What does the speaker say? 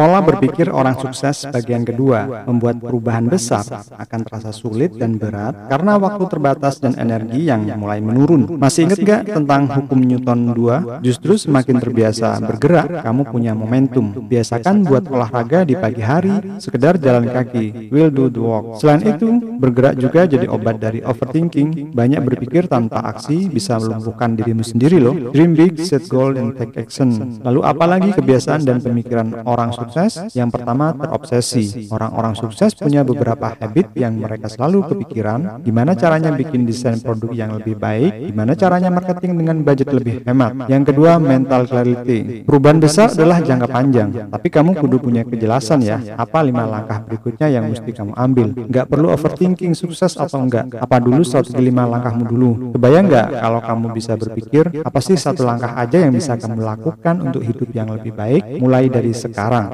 Pola berpikir orang sukses bagian kedua membuat perubahan besar akan terasa sulit dan berat karena waktu terbatas dan energi yang mulai menurun. Masih ingat gak tentang hukum Newton 2? Justru semakin terbiasa bergerak, kamu punya momentum. Biasakan buat olahraga di pagi hari, sekedar jalan kaki, will do the walk. Selain itu, bergerak juga jadi obat dari overthinking. Banyak berpikir tanpa aksi bisa melumpuhkan dirimu sendiri loh. Dream big, set goal, and take action. Lalu apalagi kebiasaan dan pemikiran orang sukses sukses? Yang pertama, terobsesi. Orang-orang sukses punya beberapa habit yang mereka selalu kepikiran, gimana caranya bikin desain produk yang lebih baik, gimana caranya marketing dengan budget lebih hemat. Yang kedua, mental clarity. Perubahan besar adalah jangka panjang, tapi kamu kudu punya kejelasan ya, apa lima langkah berikutnya yang mesti kamu ambil. Nggak perlu overthinking sukses atau enggak, apa dulu strategi lima langkahmu dulu. Kebayang nggak kalau kamu bisa berpikir, apa sih satu langkah aja yang bisa kamu lakukan untuk hidup yang lebih baik, mulai dari sekarang.